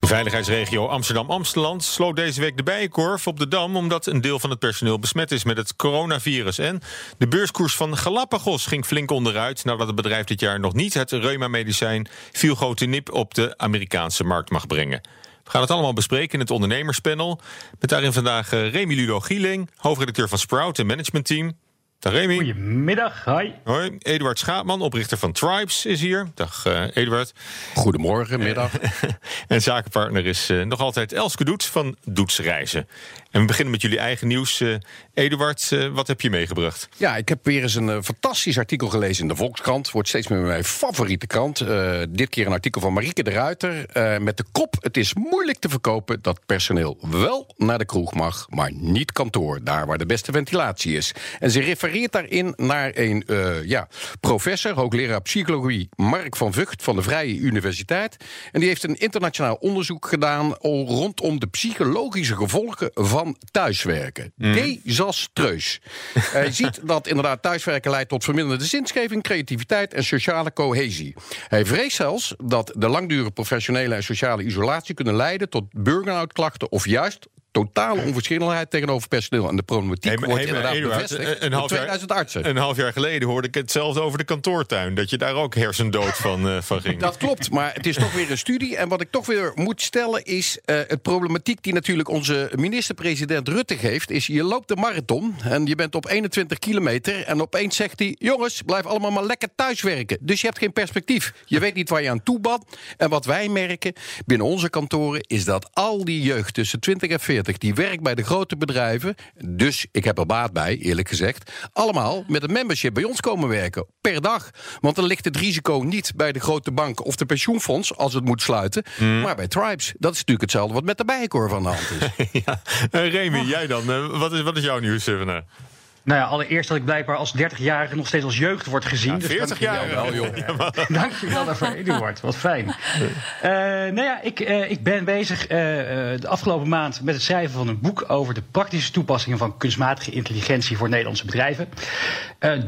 De veiligheidsregio Amsterdam-Amsteland sloot deze week de bijenkorf op de Dam... omdat een deel van het personeel besmet is met het coronavirus. En de beurskoers van Galapagos ging flink onderuit... nadat het bedrijf dit jaar nog niet het reuma-medicijn... nip op de Amerikaanse markt mag brengen. We gaan het allemaal bespreken in het ondernemerspanel... met daarin vandaag eh, Remy Ludo Gieling, hoofdredacteur van Sprout en managementteam... Dag Remy. Goedemiddag, hi. Hoi, Eduard Schaapman, oprichter van Tribes, is hier. Dag uh, Eduard. Goedemorgen, middag. en zakenpartner is uh, nog altijd Elske Doets van Doets Reizen. En we beginnen met jullie eigen nieuws. Uh, Eduard, wat heb je meegebracht? Ja, ik heb weer eens een fantastisch artikel gelezen in de Volkskrant. Wordt steeds meer mijn favoriete krant. dit keer een artikel van Marieke de Ruiter. met de kop: Het is moeilijk te verkopen dat personeel wel naar de kroeg mag, maar niet kantoor. Daar waar de beste ventilatie is. En ze refereert daarin naar een uh, ja, professor, hoogleraar psychologie, Mark van Vught van de Vrije Universiteit. En die heeft een internationaal onderzoek gedaan rondom de psychologische gevolgen van thuiswerken. Mm. Desastreus. Hij ziet dat inderdaad thuiswerken leidt tot verminderde zinsgeving, creativiteit en sociale cohesie. Hij vreest zelfs dat de langdurige professionele en sociale isolatie kunnen leiden tot burn-out klachten of juist totale onverschillenheid tegenover personeel. En de problematiek hey, wordt inderdaad Eduard, bevestigd een, half 2000 artsen. Een half jaar geleden hoorde ik hetzelfde over de kantoortuin. Dat je daar ook hersendood van, uh, van ging. Dat klopt, maar het is toch weer een studie. En wat ik toch weer moet stellen is... Uh, het problematiek die natuurlijk onze minister-president Rutte geeft... is je loopt de marathon en je bent op 21 kilometer... en opeens zegt hij, jongens, blijf allemaal maar lekker thuiswerken. Dus je hebt geen perspectief. Je weet niet waar je aan toe bent. En wat wij merken binnen onze kantoren... is dat al die jeugd tussen 20 en 40 die werkt bij de grote bedrijven. Dus ik heb er baat bij, eerlijk gezegd. Allemaal met een membership bij ons komen werken. Per dag. Want dan ligt het risico niet bij de grote bank of de pensioenfonds als het moet sluiten. Mm. Maar bij Tribes. Dat is natuurlijk hetzelfde wat met de bijenkorf aan de hand is. ja. Uh, Remy, jij dan? Uh, wat, is, wat is jouw nieuws uh, vandaag? Nou ja, allereerst dat ik blijkbaar als 30-jarige nog steeds als jeugd wordt gezien. Ja, 40 dus jaar wel, joh. Dank je wel daarvoor, Eduard. Wat fijn. Uh, nou ja, ik, uh, ik ben bezig uh, de afgelopen maand met het schrijven van een boek over de praktische toepassingen van kunstmatige intelligentie voor Nederlandse bedrijven.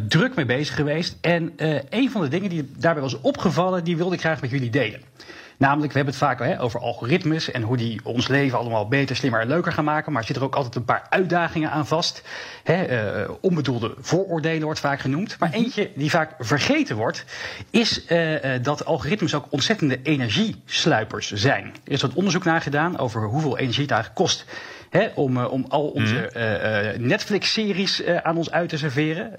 druk mee bezig geweest. En een van de dingen die daarbij was opgevallen, die wilde ik graag met jullie delen. Namelijk, we hebben het vaak hè, over algoritmes en hoe die ons leven allemaal beter, slimmer en leuker gaan maken. Maar er zitten er ook altijd een paar uitdagingen aan vast. Hè, uh, onbedoelde vooroordelen wordt vaak genoemd. Maar mhm. eentje die vaak vergeten wordt, is uh, dat algoritmes ook ontzettende energiesluipers zijn. Er is wat onderzoek naar gedaan over hoeveel energie het eigenlijk kost. om, om al onze uh, Netflix-series aan ons uit te serveren.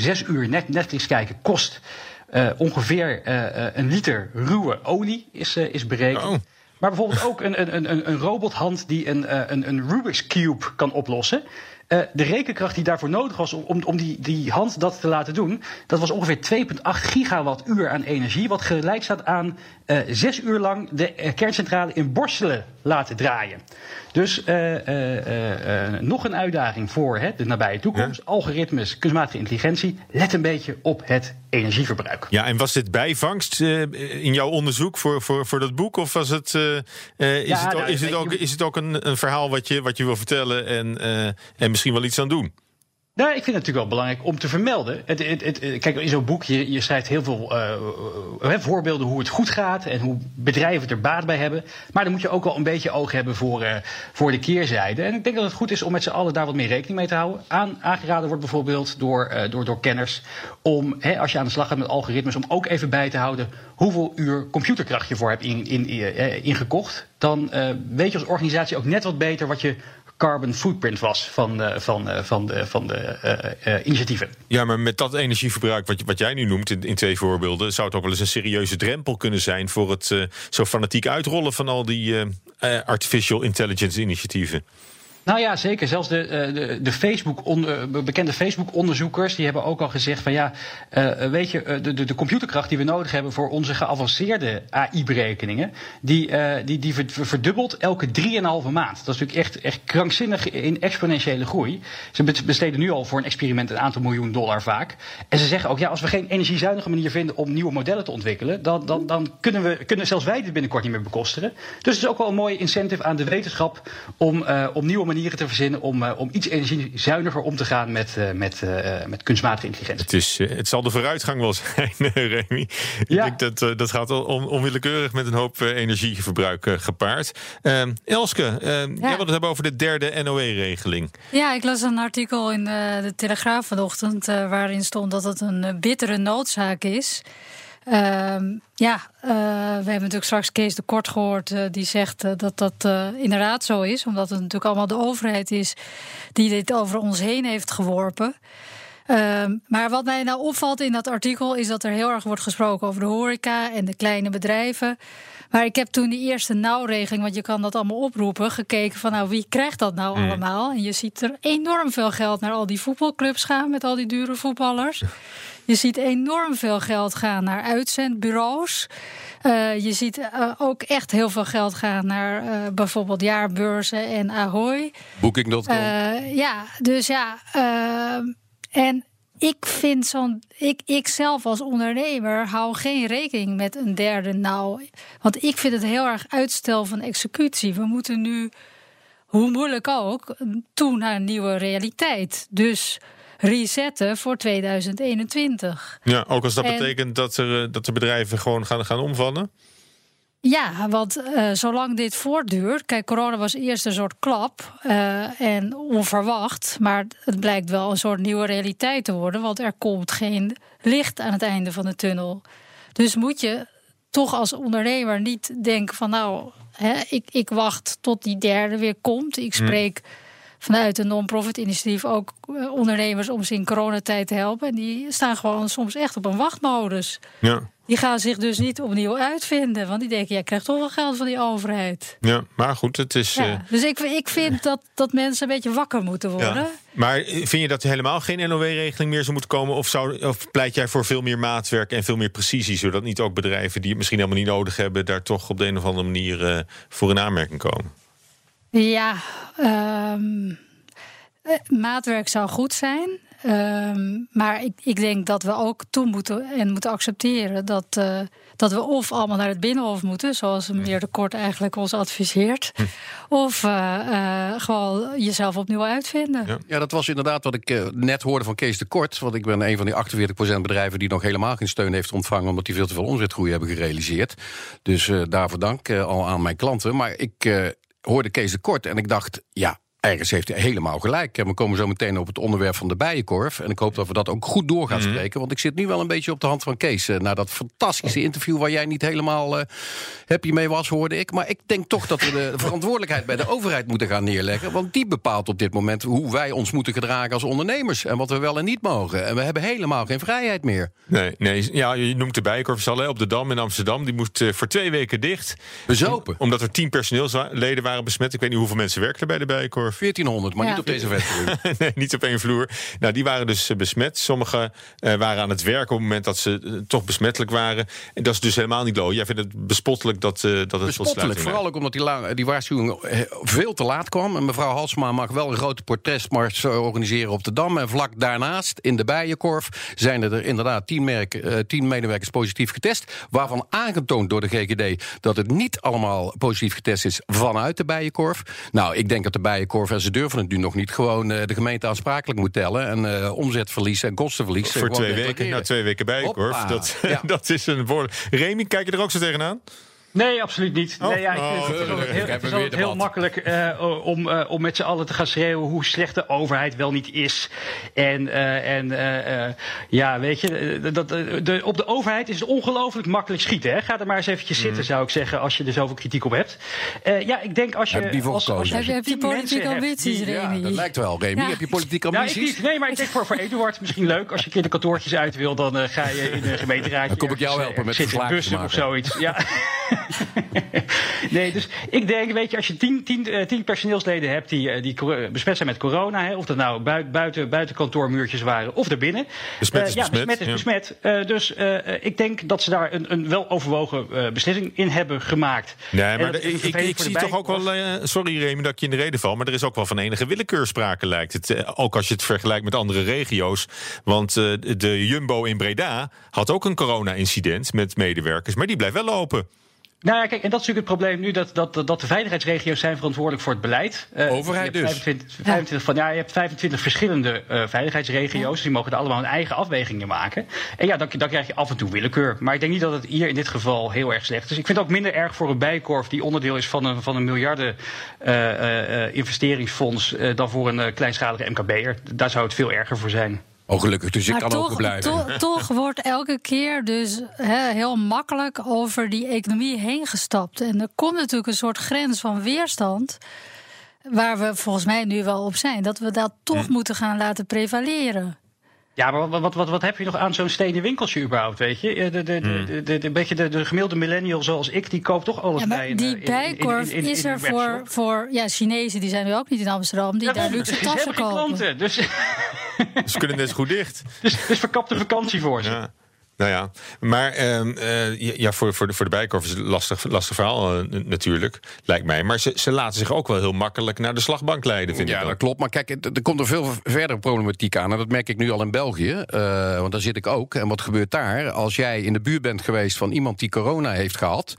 zes uur Netflix kijken kost ongeveer uh, een liter ruwe olie is, is berekend. Oh. Maar bijvoorbeeld ook een, een, een, een robothand die een, een, een Rubik's Cube kan oplossen. Uh, de rekenkracht die daarvoor nodig was om, om die, die hand dat te laten doen, dat was ongeveer 2,8 gigawattuur aan energie. Wat gelijk staat aan uh, zes uur lang de kerncentrale in Borselen laten draaien. Dus uh, nog een uitdaging voor hè, de nabije toekomst. Algoritmes, kunstmatige intelligentie. Let een beetje op het energieverbruik. Ja, en was dit bijvangst in jouw onderzoek voor, voor, voor dat boek? Of was het, is, ja, het, ook, nou, is, het ook, is het ook een, een verhaal wat je, wat je wil vertellen en, en misschien wel iets aan doen? Nou, ik vind het natuurlijk wel belangrijk om te vermelden. Het, het, het, kijk, in zo'n boek, je, je schrijft heel veel uh, voorbeelden hoe het goed gaat en hoe bedrijven er baat bij hebben. Maar dan moet je ook wel een beetje oog hebben voor, voor de keerzijde. En ik denk dat het goed is om met z'n allen daar wat meer rekening mee te houden. Aan, aangeraden wordt bijvoorbeeld door, uh, door, door kenners om, hè, als je aan de slag gaat met algoritmes, om ook even bij te houden hoeveel uur computerkracht je voor hebt in, in, in, ingekocht. Dan weet je als organisatie ook net wat beter wat je carbon footprint was van, uh, van, uh, van de, van de uh, initiatieven. Ja, maar met dat energieverbruik wat, wat jij nu noemt in, in, twee voorbeelden, zou het ook wel eens een serieuze drempel kunnen zijn voor het zo fanatiek uitrollen van al die artificial intelligence initiatieven. Nou ja, zeker. Zelfs de, eh, de, de Facebook bekende Facebook-onderzoekers die hebben ook al gezegd van ja, uh, weet je, de, de, de, computerkracht die we nodig hebben voor onze geavanceerde AI-berekeningen, die, uh, die, die verdubbelt elke 3,5 maand. Dat is natuurlijk echt, echt krankzinnig in exponentiële groei. Ze besteden nu al voor een experiment een aantal miljoen dollar vaak. En ze zeggen ook, ja, als we geen energiezuinige manier vinden om nieuwe modellen te ontwikkelen, dan, dan, dan kunnen, we, kunnen zelfs wij dit binnenkort niet meer bekostigen. Dus het is ook wel een mooi incentive aan de wetenschap om, om nieuwe manieren te verzinnen om, uh, om iets energiezuiniger om te gaan met, uh, met, uh, met kunstmatige intelligentie. Het, is, het zal de vooruitgang wel zijn, Remy. Ja. Ik denk dat dat gaat on, onwillekeurig met een hoop energieverbruik gepaard. Ehm, Elske, ehm, ja. jij wilde het hebben over de derde NOE-regeling. Ja, ik las een artikel in de Telegraaf vanochtend waarin stond dat het een bittere noodzaak is. Uh, ja, uh, we hebben natuurlijk straks Kees de Kort gehoord. Uh, die zegt uh, dat dat inderdaad zo is. Omdat het natuurlijk allemaal de overheid is die dit over ons heen heeft geworpen. Ehm, maar wat mij nou opvalt in dat artikel is dat er heel erg wordt gesproken over de horeca en de kleine bedrijven. Maar ik heb toen die eerste nauwregeling, want je kan dat allemaal oproepen, gekeken van nou wie krijgt dat nou mm. allemaal? En je ziet er enorm veel geld naar al die voetbalclubs gaan met al die dure voetballers. Je ziet enorm veel geld gaan naar uitzendbureaus. Uh, je ziet uh, ook echt heel veel geld gaan naar uh, bijvoorbeeld jaarbeurzen en Ahoy. Booking.com. ja, dus ja. En ik vind zo'n. Ik, ik zelf als ondernemer hou geen rekening met een derde nou. Want ik vind het heel erg uitstel van executie. We moeten nu, hoe moeilijk ook, toe naar een nieuwe realiteit. Dus resetten voor 2021. Ja, ook als dat betekent dat er, eh, dat de bedrijven gewoon gaan, gaan omvallen? Ja, want uh, zolang dit voortduurt. Kijk, corona was eerst een soort klap uh, en onverwacht. Maar het blijkt wel een soort nieuwe realiteit te worden. Want er komt geen licht aan het einde van de tunnel. Dus moet je toch als ondernemer niet denken van nou, hè, ik, ik wacht tot die derde weer komt. Ik hm. spreek vanuit een non-profit initiatief ook eh, ondernemers om ze in coronatijd te helpen. En die staan gewoon soms echt op een wachtmodus. Ja. Die gaan zich dus niet opnieuw uitvinden. Want die denken, jij krijgt toch wel geld van die overheid. Ja, maar goed, het is... Ja, uh... Dus ik, ik vind dat, dat mensen een beetje wakker moeten worden. Ja. Maar vind je dat er helemaal geen NOW-regeling meer zou moeten komen? Of, zou, of pleit jij voor veel meer maatwerk en veel meer precisie... zodat niet ook bedrijven die het misschien helemaal niet nodig hebben... daar toch op de een of andere manier uh, voor in aanmerking komen? Ja, um, maatwerk zou goed zijn. Um, maar ik, ik, denk dat we ook toe moeten en moeten accepteren dat, uh, dat we of allemaal naar het binnenhof moeten, zoals meneer De Kort eigenlijk ons adviseert, hm. of uh, uh, gewoon jezelf opnieuw uitvinden. Ja. ja, dat was inderdaad wat ik net hoorde van Kees De Kort. Want ik ben een van die 48% bedrijven die nog helemaal geen steun heeft ontvangen, omdat die veel te veel omzetgroei hebben gerealiseerd. Dus daarvoor dank al aan mijn klanten. Maar ik hoorde Kees de Kort en ik dacht, ja, ergens heeft hij helemaal gelijk. we komen zo meteen op het onderwerp van de bijenkorf. En ik hoop dat we dat ook goed door gaan mhm. spreken. Want ik zit nu wel een beetje op de hand van Kees. Uh, na dat fantastische interview waar jij niet helemaal uh, happy mee was, hoorde ik. Maar ik denk toch dat we de verantwoordelijkheid bij de overheid moeten gaan neerleggen. Want die bepaalt op dit moment hoe wij ons moeten gedragen als ondernemers. En wat we wel en niet mogen. En we hebben helemaal geen vrijheid meer. Nee, nee ja, je noemt de bijenkorf al op de Dam in Amsterdam. Die moest uh, voor twee weken dicht. Bezopen. omdat er tien personeelsleden waren besmet. Ik weet niet hoeveel mensen werken bij de bijenkorf. 1400, maar niet op deze vestiging. nee, niet op één vloer. Nou, die waren dus eh, besmet. Sommigen uh, waren aan het werken op het moment dat ze uh, toch besmettelijk waren. En dat is dus helemaal niet low. Jij vindt het bespottelijk dat, uh, dat het Bespottelijk, vooral ook omdat die, die waarschuwing veel te laat kwam. En mevrouw Halsma mag wel een grote protestmars organiseren op de Dam. En vlak daarnaast, in de Bijenkorf, zijn er inderdaad tien, merken, tien medewerkers positief getest. Waarvan aangetoond door de GGD dat het niet allemaal positief getest is vanuit de Bijenkorf. Nou, ik denk dat de Bijenkorf en ze durven het nu nog niet, gewoon uh, de gemeente aansprakelijk moet tellen. En uh, omzetverlies en kostenverlies. Voor twee weken, nou twee weken bijenkorf. Dat, ja. dat is een woord. Remy, kijk je er ook zo tegenaan? Nee, absoluut niet. Oh. Nee, ja, ik, oh, het is altijd heel, het is altijd heel makkelijk uh, om, uh, om met z'n allen te gaan schreeuwen hoe slecht de overheid wel niet is. En, uh, en ja, weet je, dat, de, op de overheid is het ongelooflijk makkelijk schieten. Hè? Ga er maar eens eventjes mm. zitten, zou ik zeggen, als je er zoveel kritiek op hebt. ja, ik denk als je. Heb je, als, als je, heb je, heb je politieke ambities, Remy? Ja, dat lijkt wel, Remy. Ja. Heb je politieke ambities? Ja, ik nee, maar ik denk voor, voor Eduard misschien leuk. Als je een keer de kantoortjes uit wil, dan ga je in een gemeenteraad. Dan kom ik jou helpen met de bus of zoiets. Ja. nee, dus ik denk, weet je, als je tien, tien, eh, tien personeelsleden hebt die, eh, die cor- besmet zijn met corona, hè, of dat nou buiten, buiten, kantoormuurtjes waren of daarbinnen. Besmet is eh, ja, besmet, besmet is ja. besmet. Eh, dus eh, ik denk dat ze daar een, een weloverwogen eh, beslissing in hebben gemaakt. Nee, maar de- ik, ik, zie toch ook wel. eh, sorry, Remy, dat ik je in de reden val. Maar er is ook wel van enige willekeur sprake, lijkt het. Eh, ook als je het vergelijkt met andere regio's. Want eh, de Jumbo in Breda had ook een corona-incident met medewerkers. Maar die blijft wel open. Nou ja, kijk, en dat is natuurlijk het probleem nu, dat, dat, dat de veiligheidsregio's zijn verantwoordelijk voor het beleid. Eh, Overheid je hebt dus. 25, 25 van, ja, je hebt 25 verschillende eh, veiligheidsregio's, die mogen er allemaal hun eigen afwegingen maken. En ja, dan, dan krijg je af en toe willekeur. Maar ik denk niet dat het hier in dit geval heel erg slecht is. Ik vind het ook minder erg voor een bijkorf die onderdeel is van een, van een miljarden eh, eh, eh, investeringsfonds eh, dan voor een eh, kleinschalige MKB'er. Daar zou het veel erger voor zijn. Oh, gelukkig, dus ik Maar kan ook toch, blijven. to- toch wordt elke keer dus heel makkelijk over die economie heen gestapt. En er komt natuurlijk een soort grens van weerstand. Waar we volgens mij nu wel op zijn. Dat we dat toch Hm. moeten gaan laten prevaleren. Ja, maar wat, wat, wat, wat heb je nog aan zo'n stenen winkeltje überhaupt, weet je? Eh, De, de, de, de, de, de, beetje de, de gemiddelde millennial zoals ik, die koopt toch alles Ja, bij maar een, die eh, in- in- bijkorf in- in- in is een er voor, voor ja, Chinezen, die zijn nu ook niet in Amsterdam, die daar luxe ze tassen kopen. klanten, dus, Ze kunnen net zo goed dicht. dus, dus verkapte vakantie voor ze. Ja. Nou ja, maar ehm, eh, ja, voor, voor, de, voor de bijkorf is het lastig, lastig verhaal eh, natuurlijk, lijkt mij. Maar ze, ze laten zich ook wel heel makkelijk naar de slagbank leiden, vind Ja, ik. dat ook. klopt. Maar kijk, er komt er veel verdere problematiek aan. En dat merk ik nu al in België. eh, want daar zit ik ook. En wat gebeurt daar? Als jij in de buurt bent geweest van iemand die corona heeft gehad.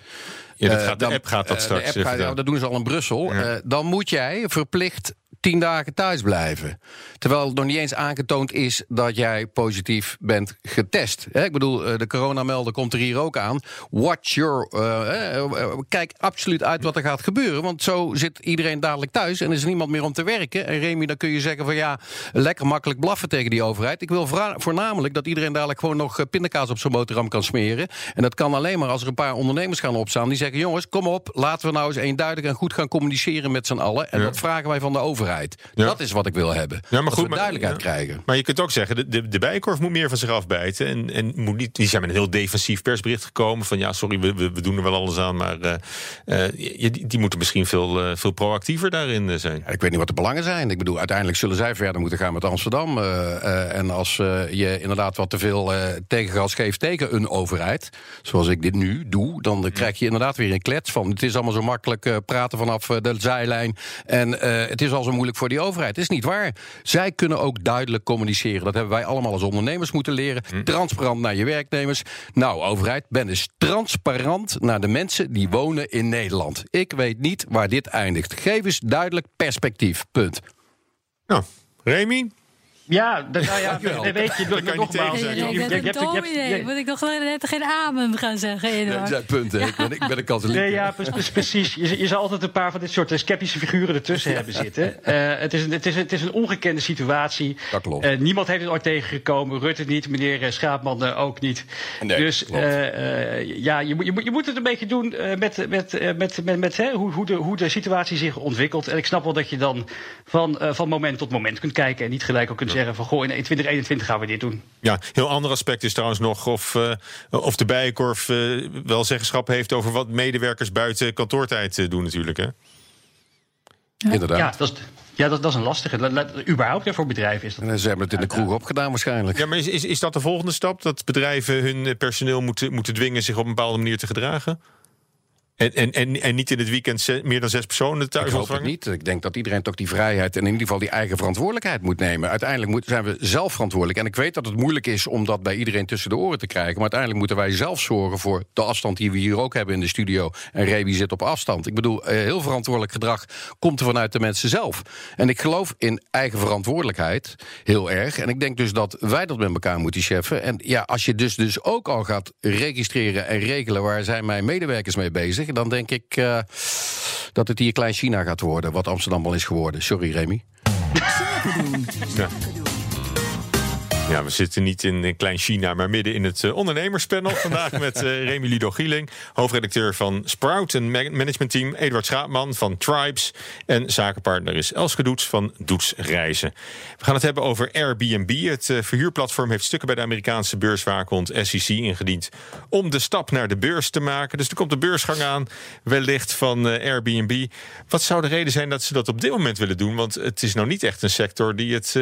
Ja, dat gaat, de dan- app gaat dat straks. App gaat, vertellen. dat doen ze al in Brussel. Ja. Dan moet jij verplicht tien dagen thuis blijven. Terwijl nog niet eens aangetoond is dat jij positief bent getest. Hè, ik bedoel, eh, de coronamelder komt er hier ook aan. Watch your... eh, eh, kijk absoluut uit wat er gaat gebeuren. Want zo zit iedereen dadelijk thuis en is er niemand meer om te werken. En Remy, dan kun je zeggen van ja, lekker makkelijk blaffen tegen die overheid. Ik wil voornamelijk dat iedereen dadelijk gewoon nog pindakaas op zijn boterham kan smeren. En dat kan alleen maar als er een paar ondernemers gaan opstaan die zeggen: jongens, kom op, laten we nou eens eenduidig en goed gaan communiceren met z'n allen. En Ja. dat vragen wij van de overheid. Ja. Dat is wat ik wil hebben. Ja, maar goed, we maar- duidelijkheid ja. krijgen. Maar je kunt ook zeggen, de, de, de Bijenkorf moet meer van zich afbijten. En, en moet niet, die zijn met een heel defensief persbericht gekomen. Van ja, sorry, we, we, doen er wel alles aan. Maar eh, eh, die, die moeten misschien veel, eh, veel proactiever daarin zijn. Ik weet niet wat de belangen zijn. Ik bedoel, uiteindelijk zullen zij verder moeten gaan met Amsterdam. en als je inderdaad wat te veel tegengas geeft tegen een overheid, zoals ik dit nu doe, dan krijg je inderdaad weer een klets van. Het is allemaal zo makkelijk praten vanaf de zijlijn. En het is al zo moeilijk voor die overheid. Het is niet waar. Zij kunnen ook duidelijk communiceren. Dat hebben wij allemaal als ondernemers moeten leren. Transparant naar je werknemers. Nou, overheid, ben eens transparant naar de mensen die wonen in Nederland. Ik weet niet waar dit eindigt. Geef eens duidelijk perspectief. Punt. Nou, Remy? Ja, dat, nou ja, weet je, kan je niet nogmaals. tegen Hey, zeggen. je dominee. je- Moet ik nog net geen amen gaan zeggen, Dat zijn punten. Ik, ben, ik, ben, ik ben een katholiek. Nee, ja, pre- pre- precies. Je, je zal altijd een paar van dit soort eh, sceptische figuren ertussen hebben zitten. Eh, het, is een, het, is, het is een ongekende situatie. Dat klopt. Eh, niemand heeft het ooit tegengekomen. Rutte niet, meneer Schaapman ook niet. Nee, dus eh, eh, ja, je, moet- je, moet- je moet het een beetje doen eh, met, met, eh, met, met, met hè, hoe, hoe, de, hoe de situatie zich ontwikkelt. En ik snap wel dat je dan van, eh, van moment tot moment kunt kijken. En niet gelijk ook kunt zeggen van goh, in 2021 gaan we dit doen. Ja, heel ander aspect is trouwens nog of, eh, of de Bijenkorf eh, wel zeggenschap heeft over wat medewerkers buiten kantoortijd eh, doen natuurlijk. Hè? Inderdaad. Ja, dat is, ja dat, dat is een lastige. La- la- überhaupt hè, voor bedrijven is dat. En ze hebben het in de kroeg opgedaan waarschijnlijk. Ja, maar is, is, is dat de volgende stap? Dat bedrijven hun personeel moeten, moeten dwingen zich op een bepaalde manier te gedragen? En, en, en, en niet in het weekend meer dan zes personen thuis Ik hoop het ontvangen? niet. Ik denk dat iedereen toch die vrijheid en in ieder geval die eigen verantwoordelijkheid moet nemen. Uiteindelijk moet, zijn we zelf verantwoordelijk. En ik weet dat het moeilijk is om dat bij iedereen tussen de oren te krijgen. Maar uiteindelijk moeten wij zelf zorgen voor de afstand die we hier ook hebben in de studio. En Rebi zit op afstand. Ik bedoel, eh, heel verantwoordelijk gedrag komt er vanuit de mensen zelf. En ik geloof in eigen verantwoordelijkheid heel erg. En ik denk dus dat wij dat met elkaar moeten cheffen. En ja, als je dus, dus ook al gaat registreren en regelen waar zijn mijn medewerkers mee bezig, dan denk ik eh, dat het hier klein China gaat worden, wat Amsterdam al is geworden. Sorry, Remy. Ja. Ja, we zitten niet in klein China, maar midden in het ondernemerspanel. Vandaag met uh, Remy Ludo Gieling, hoofdredacteur van Sprout, een managementteam. Eduard Schaapman van Tribes. En zakenpartner is Elske Doets van Doets Reizen. We gaan het hebben over Airbnb. Het verhuurplatform heeft stukken bij de Amerikaanse beurswaakhond SEC ingediend. om de stap naar de beurs te maken. Dus er komt de beursgang aan, wellicht van Airbnb. Wat zou de reden zijn dat ze dat op dit moment willen doen? Want het is nou niet echt een sector die het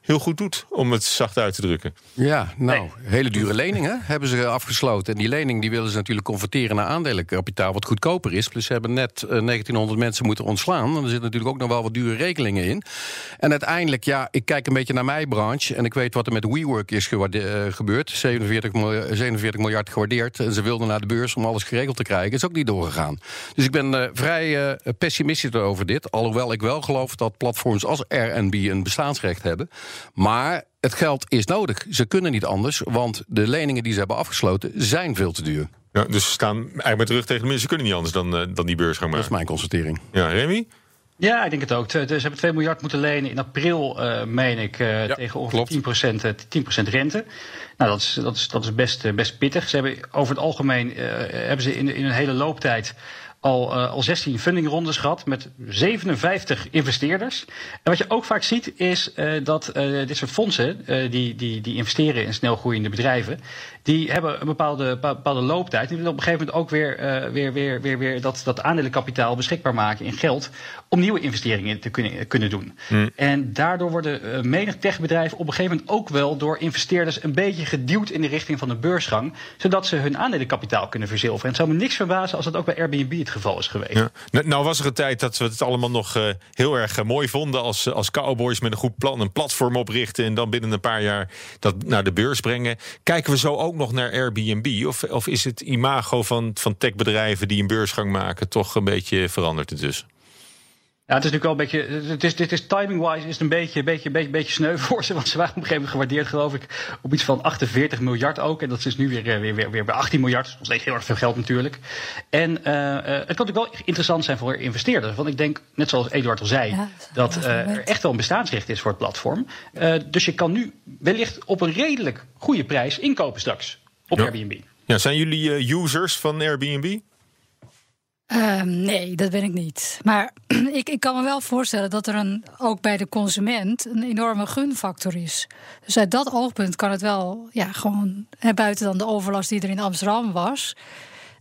heel goed doet, om het zacht uit te drukken. Ja, nou, hele dure leningen hebben ze afgesloten. En die lening die willen ze natuurlijk converteren naar aandelenkapitaal, wat goedkoper is. Plus ze hebben net 1900 eh, mensen moeten ontslaan. En er zitten natuurlijk ook nog wel wat dure regelingen in. En uiteindelijk, ja, ik kijk een beetje naar mijn branche. En ik weet wat er met WeWork is uh, gebeurd. 47 miljard, 47 miljard gewaardeerd. En ze wilden naar de beurs om alles geregeld te krijgen. Is ook niet doorgegaan. Dus ik ben uh, vrij pessimistisch over dit. Alhoewel ik wel geloof dat platforms als Airbnb een bestaansrecht hebben. Maar het geld is nodig. Ze kunnen niet anders, want de leningen die ze hebben afgesloten zijn veel te duur. Ja, dus ze staan eigenlijk met terug tegen de mensen. Ze kunnen niet anders dan, uh, dan die beurs gaan maken. Dat is mijn constatering. Ja, Remy? Ja, ik denk het ook. Ze hebben 2 miljard moeten lenen in april, uh, meen ik, uh, ja, tegen ongeveer 10%, 10 rente. Nou, dat is, dat is, dat is best, best pittig. Ze hebben over het algemeen hebben ze in, in een hele looptijd al, uh, al 16 fundingrondes gehad met 57 investeerders. En wat je ook vaak ziet is uh, dat uh, dit soort fondsen, die, die, die investeren in snelgroeiende bedrijven, die hebben een bepaalde, bepaalde looptijd. Die willen op een gegeven moment ook weer, weer, weer, weer, weer dat, dat aandelenkapitaal beschikbaar maken in geld om nieuwe investeringen te kunnen, kunnen doen. Hmm. En daardoor worden menig techbedrijven op een gegeven moment ook wel door investeerders een beetje geduwd in de richting van de beursgang, zodat ze hun aandelenkapitaal kunnen verzilveren. En het zou me niks verbazen als dat ook bij Airbnb het geval is geweest. Ja. Nou, was er een tijd dat we het allemaal nog uh, heel erg uh, mooi vonden als, als cowboys met een goed plan een platform oprichten en dan binnen een paar jaar dat naar de beurs brengen. Kijken we zo ook nog naar Airbnb? Of, of is het imago van, van techbedrijven die een beursgang maken toch een beetje veranderd dus? Ja, het is natuurlijk wel een beetje. Het is, dit is timing-wise is het een beetje, beetje, beetje, beetje sneu voor ze. Want ze waren op een gegeven moment gewaardeerd, geloof ik, op iets van 48 miljard ook. En dat is nu weer, weer, weer, weer bij 18 miljard. Nog steeds heel erg veel geld natuurlijk. En uh, uh, het kan natuurlijk wel interessant zijn voor investeerders. Want ik denk, net zoals Eduard al zei, ja, dat uh, er echt wel een bestaansrecht is voor het platform. dus je kan nu wellicht op een redelijk goede prijs inkopen straks op ja. Airbnb. Ja, zijn jullie users van Airbnb? Um, nee, dat ben ik niet. Maar ik, ik kan me wel voorstellen dat er een, ook bij de consument een enorme gunfactor is. Dus uit dat oogpunt kan het wel, ja, gewoon buiten dan de overlast die er in Amsterdam was.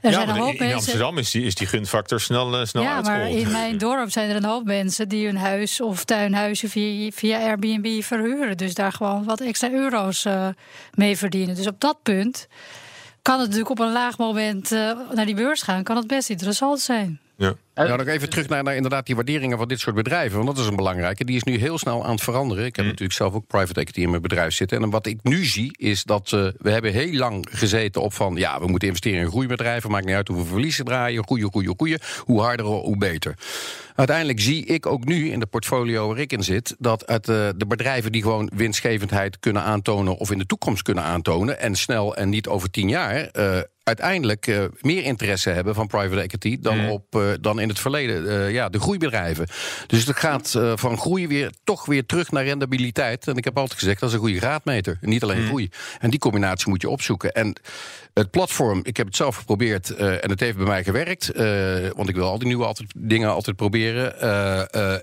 Er ja, zijn een hoop in mensen... Amsterdam is die, is die gunfactor snel, uh, snel Ja, maar in mijn dorp zijn er een hoop mensen die hun huis of tuinhuisje via, via Airbnb verhuren. Dus daar gewoon wat extra euro's uh, mee verdienen. Dus op dat punt kan het natuurlijk op een laag moment uh, naar die beurs gaan. Kan het best interessant zijn. Ja. Nou, nog even terug naar, naar, inderdaad die waarderingen van dit soort bedrijven. Want dat is een belangrijke. Die is nu heel snel aan het veranderen. Ik heb mm. natuurlijk zelf ook private equity in mijn bedrijf zitten. En wat ik nu zie is dat uh, we hebben heel lang gezeten op van... ja, we moeten investeren in groeibedrijven. Maakt niet uit hoeveel verliezen draaien. Goeie, goeie, goeie. Hoe harder, hoe beter. Uiteindelijk zie ik ook nu in de portfolio waar ik in zit... dat uit uh, de bedrijven die gewoon winstgevendheid kunnen aantonen... of in de toekomst kunnen aantonen... en snel en niet over tien jaar... Uh, uiteindelijk uh, meer interesse hebben van private equity dan, mm. op, uh, dan in het verleden uh, ja, de groeibedrijven. Dus het gaat van groei weer toch weer terug naar rendabiliteit. En ik heb altijd gezegd, dat is een goede graadmeter. niet alleen mm. groei. En die combinatie moet je opzoeken. En het platform, ik heb het zelf geprobeerd en het heeft bij mij gewerkt. want ik wil al die nieuwe altijd, dingen altijd proberen.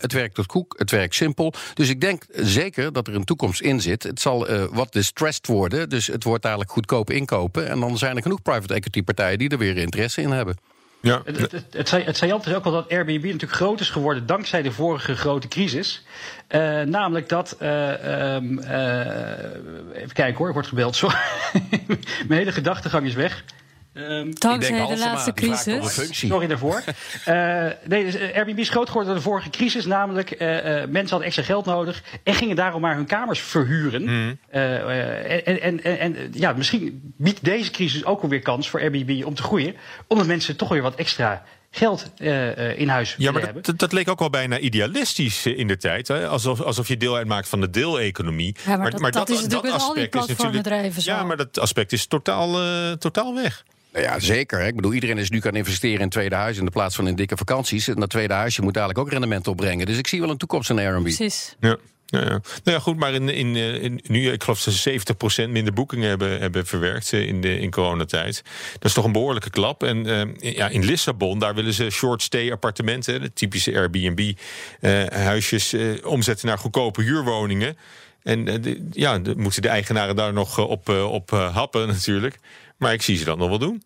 het werkt tot koek, het werkt simpel. Dus ik denk zeker dat er een toekomst in zit. Het zal wat distressed worden. Dus het wordt dadelijk goedkoop inkopen. En dan zijn er genoeg private equity partijen die er weer interesse in hebben. Ja. Het, het, het, het saillant is ook wel dat Airbnb natuurlijk groot is geworden dankzij de vorige grote crisis. Uh, namelijk dat. Uh, um, uh, even kijken hoor, ik word gebeld. Sorry. Mijn hele gedachtegang is weg. Um, Dankzij de laatste crisis. Sorry daarvoor. uh, nee, dus, uh, Airbnb is groot geworden door de vorige crisis. Namelijk, uh, mensen hadden extra geld nodig. En gingen daarom maar hun kamers verhuren. Mm. en, en, en, en, ja, misschien biedt deze crisis ook alweer kans voor Airbnb om te groeien. Omdat mensen toch weer wat extra geld uh, in huis ja, maar hebben. Dat, dat, leek ook wel bijna idealistisch in de tijd. Hè? Alsof, alsof je deel uitmaakt van de deeleconomie. Ja, maar, maar, dat, maar dat, dat, is natuurlijk dat aspect is natuurlijk. Zo. Ja, maar dat aspect is totaal, uh, totaal weg. Nou ja, zeker. Ik bedoel, iedereen is nu kan investeren in tweede huis in de plaats van in dikke vakanties. En dat tweede huisje moet dadelijk ook rendement opbrengen. Dus ik zie wel een toekomst in Airbnb. Precies. Ja. Ja, ja. Nou ja, goed, maar in, in, in, nu, ik geloof dat ze 70% minder boekingen hebben, hebben verwerkt in, de, in coronatijd. Dat is toch een behoorlijke klap. En uh, ja, in Lissabon, daar willen ze short stay appartementen, de typische Airbnb-huisjes, uh, omzetten naar goedkope huurwoningen. En de, ja, de, moeten de eigenaren daar nog op, op happen natuurlijk. Maar ik zie ze dat nog wel doen.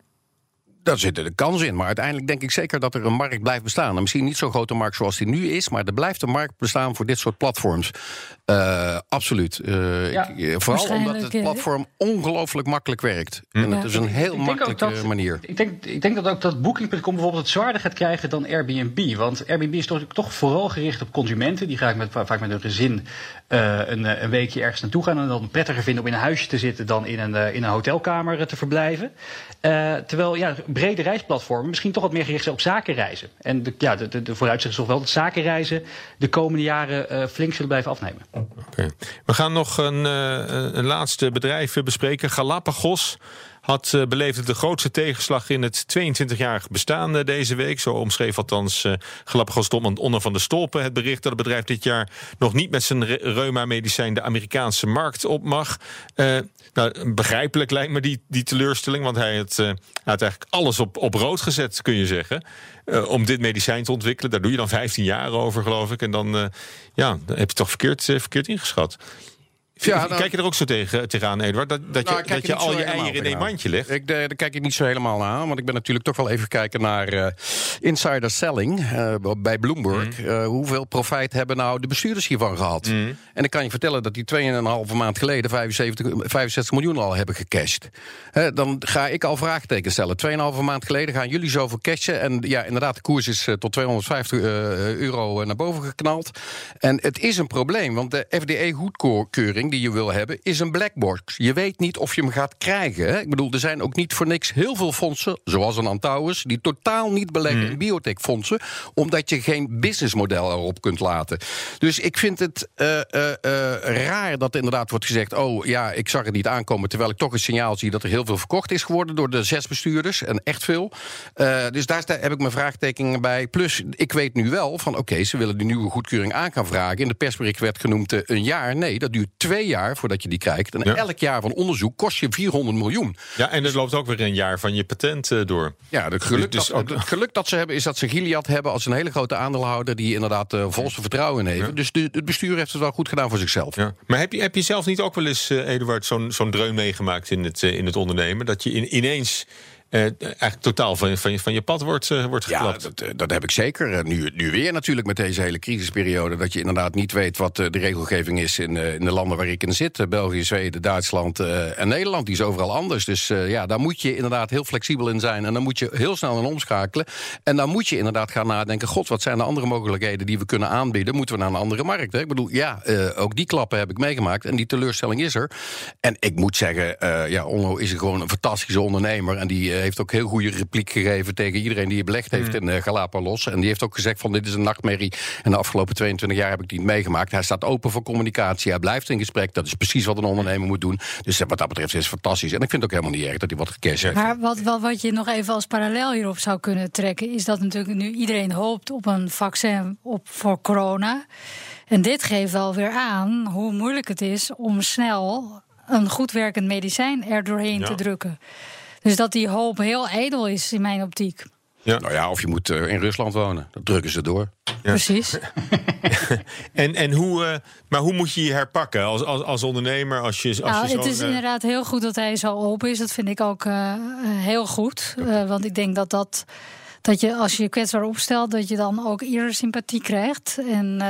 Daar zit de kans in. Maar uiteindelijk denk ik zeker dat er een markt blijft bestaan. En misschien niet zo'n grote markt zoals die nu is. Maar er blijft een markt bestaan voor dit soort platforms. Uh, absoluut. Uh, ja, ik, vooral omdat het platform ongelooflijk makkelijk werkt. Hm. En het is een heel makkelijke dat, manier. Ik denk, ik denk dat ook dat Booking.com bijvoorbeeld het zwaarder gaat krijgen dan Airbnb. Want Airbnb is toch, toch vooral gericht op consumenten. Die graag met, vaak met hun gezin uh, een, een, weekje ergens naartoe gaan. En dan prettiger vinden om in een huisje te zitten dan in een, in een hotelkamer te verblijven. terwijl ja, brede reisplatformen misschien toch wat meer gericht zijn op zakenreizen. En de, ja, de, de, de vooruitzicht is wel dat zakenreizen de komende jaren flink zullen blijven afnemen. We gaan nog een, uh, een laatste bedrijf bespreken. Galapagos had uh, beleefd de grootste tegenslag in het 22-jarig bestaan uh, deze week. Zo omschreef althans uh, Galapagos onder van de stolpen het bericht dat het bedrijf dit jaar nog niet met zijn reuma-medicijn de Amerikaanse markt op mag. nou, begrijpelijk lijkt me die, die teleurstelling, want hij had, had eigenlijk alles op, op rood gezet, kun je zeggen. om dit medicijn te ontwikkelen. Daar doe je dan 15 jaar over, geloof ik. En dan, ja, dan heb je toch verkeerd, verkeerd ingeschat. Ja, Kijk je er ook zo tegen, tegenaan, Eduard? Dat, dat nou, je, dat je al je eieren in één mandje legt? Ik, daar kijk ik niet zo helemaal naar Want ik ben natuurlijk toch wel even kijken naar uh, insider selling uh, bij Bloomberg. Mm. Uh, hoeveel profijt hebben nou de bestuurders hiervan gehad? Mm. En ik kan je vertellen dat die 2,5 maand geleden 75, 65 miljoen al hebben gecashed. dan ga ik al vraagtekens stellen. 2,5 maand geleden gaan jullie zoveel cashen. En ja, inderdaad, de koers is tot 250 euro naar boven geknald. En het is een probleem, want de FDA-goedkeuring die je wil hebben, is een black box. Je weet niet of je hem gaat krijgen. Hè? Ik bedoel, er zijn ook niet voor niks heel veel fondsen, zoals een Antouwers, die totaal niet beleggen mm. in biotechfondsen, omdat je geen businessmodel erop kunt laten. Dus ik vind het uh, uh, raar dat inderdaad wordt gezegd: oh ja, ik zag het niet aankomen, terwijl ik toch een signaal zie dat er heel veel verkocht is geworden door de zes bestuurders en echt veel. dus daar heb ik mijn vraagtekenen bij. Plus, ik weet nu wel van oké, ze willen die nieuwe goedkeuring aan gaan vragen. In de persbericht werd genoemd een jaar. Nee, dat duurt twee jaar voordat je die krijgt. En elk jaar van onderzoek kost je 400 miljoen. Ja, en er loopt ook weer een jaar van je patent uh, door. Ja, het geluk, dus, dat, het geluk dat ze hebben is dat ze Gilead hebben als een hele grote aandeelhouder die inderdaad uh, volste vertrouwen in heeft. Dus de, het bestuur heeft het wel goed gedaan voor zichzelf. Ja. Maar heb je, heb je zelf niet ook wel eens, uh, Eduard, zo'n zo'n dreun meegemaakt in het, in het ondernemen? Dat je in, ineens uh, eigenlijk totaal van, van, je, van je pad wordt, uh, wordt geklapt. Ja, dat, eh, dat heb ik zeker. Nu, nu weer natuurlijk met deze hele crisisperiode. Dat je inderdaad niet weet wat de regelgeving is in, in de landen waar ik in zit. België, Zweden, Duitsland en Nederland. Die is overal anders. Dus ja, daar moet je inderdaad heel flexibel in zijn. En dan moet je heel snel in omschakelen. En dan moet je inderdaad gaan nadenken... god, wat zijn de andere mogelijkheden die we kunnen aanbieden? Moeten we naar een andere markt? Hè? Ik bedoel, ja, ook die klappen heb ik meegemaakt. En die teleurstelling is er. En ik moet zeggen, ja, Onno is gewoon een fantastische ondernemer. En die heeft ook heel goede repliek gegeven tegen iedereen die belegd heeft mm. in uh, Galapagos. En die heeft ook gezegd van dit is een nachtmerrie. En de afgelopen 22 jaar heb ik die niet meegemaakt. Hij staat open voor communicatie. Hij blijft in gesprek. Dat is precies wat een ondernemer moet doen. Dus wat dat betreft is het fantastisch. En ik vind het ook helemaal niet erg dat hij wat gecashed heeft. Maar wat, wat, wat je nog even als parallel hierop zou kunnen trekken... is dat natuurlijk nu iedereen hoopt op een vaccin op, voor corona. En dit geeft wel weer aan hoe moeilijk het is om snel een goed werkend medicijn er doorheen te drukken. Dus dat die hoop heel edel is in mijn optiek. Ja. Nou ja, of je moet uh, in Rusland wonen. Dat drukken ze door. Ja. Precies. en, en hoe, uh, maar hoe moet je je herpakken als, als, als ondernemer? Als je, als nou, je het is uh... inderdaad heel goed dat hij zo open is. Dat vind ik ook heel goed. want ik denk dat dat. Dat je als je je kwetsbaar opstelt, dat je dan ook eerder sympathie krijgt. En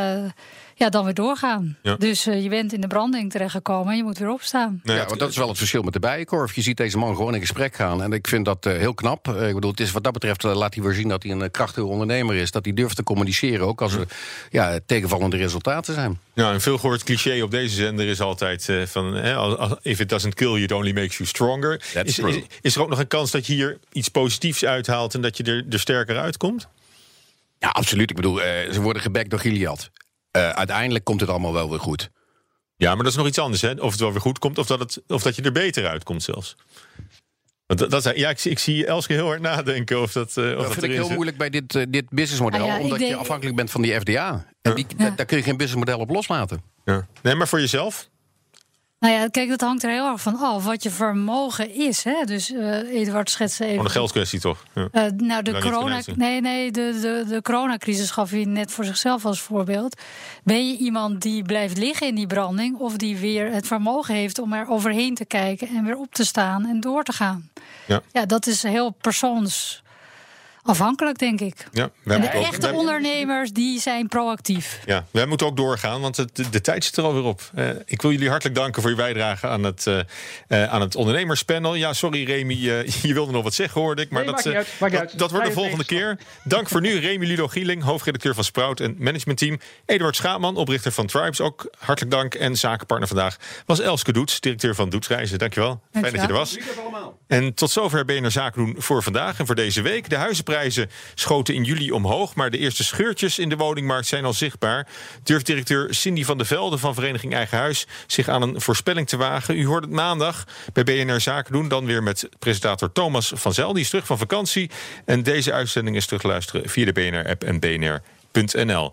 ja, dan weer doorgaan. Dus uh, je bent in de branding terechtgekomen en je moet weer opstaan. ja, want dat is wel het verschil met de bijenkorf. Je ziet deze man gewoon in gesprek gaan. En ik vind dat uh, heel knap. Uh, ik bedoel, het is wat dat betreft laat hij weer zien dat hij een krachtige ondernemer is. Dat hij durft te communiceren, ook als er ja, tegenvallende resultaten zijn. Ja, een veel gehoord cliché op deze zender is altijd van... if it doesn't kill you, it only makes you stronger. Is, is, is, er ook nog een kans dat je hier iets positiefs uithaalt... en dat je er, er sterker uitkomt? Ja, absoluut. Ik bedoel, ze worden gebekt door Gilead. Uh, uiteindelijk komt het allemaal wel weer goed. Ja, maar dat is nog iets anders, hè? Of het wel weer goed komt, of dat, het, of dat je er beter uitkomt zelfs. Dat, dat, ja, ik, ik zie Elske heel hard nadenken of dat. Uh, of dat vind ik heel moeilijk bij dit, uh, dit businessmodel, ah, ja, omdat je afhankelijk bent van die FDA. En die, daar kun je geen businessmodel op loslaten. Ja. Nee, maar voor jezelf? Nou ja, kijk, dat hangt er heel erg van af wat je vermogen is. Hè? Dus uh, Eduard schetste even. Gewoon een geldkwestie toch? Ja. Uh, nou, de corona, nee, nee, de, de, de coronacrisis gaf je net voor zichzelf als voorbeeld. Ben je iemand die blijft liggen in die branding, of die weer het vermogen heeft om er overheen te kijken en weer op te staan en door te gaan? Ja, ja dat is heel persoons afhankelijk, denk ik. Ja, en de echte ondernemers die zijn proactief. Ja, wij moeten ook doorgaan, want de, de tijd zit er alweer op. Uh, ik wil jullie hartelijk danken voor je bijdrage aan het, uh, uh, aan het ondernemerspanel. Ja, sorry Remy, je wilde nog wat zeggen, hoorde ik. Maar nee, dat, uit, dat, dat, wordt de volgende keer. Dank voor nu, Remy Ludo Gieling, hoofdredacteur van Sprout en managementteam. Eduard Schaapman, oprichter van Tribes, ook hartelijk dank. En zakenpartner vandaag was Elske Doets, directeur van Doetsreizen. Dankjewel. Fijn dat je er was. En tot zover Zaken doen voor vandaag en voor deze week. De huizenprijs prijzen schoten in juli omhoog, maar de eerste scheurtjes in de woningmarkt zijn al zichtbaar. Durft directeur Cindy van der Velde van Vereniging Eigen Huis zich aan een voorspelling te wagen. U hoort het maandag bij BNR Zaken doen, dan weer met presentator Thomas van Zel. Die is terug van vakantie. En deze uitzending is terug te luisteren via de BNR-app en bnr.nl.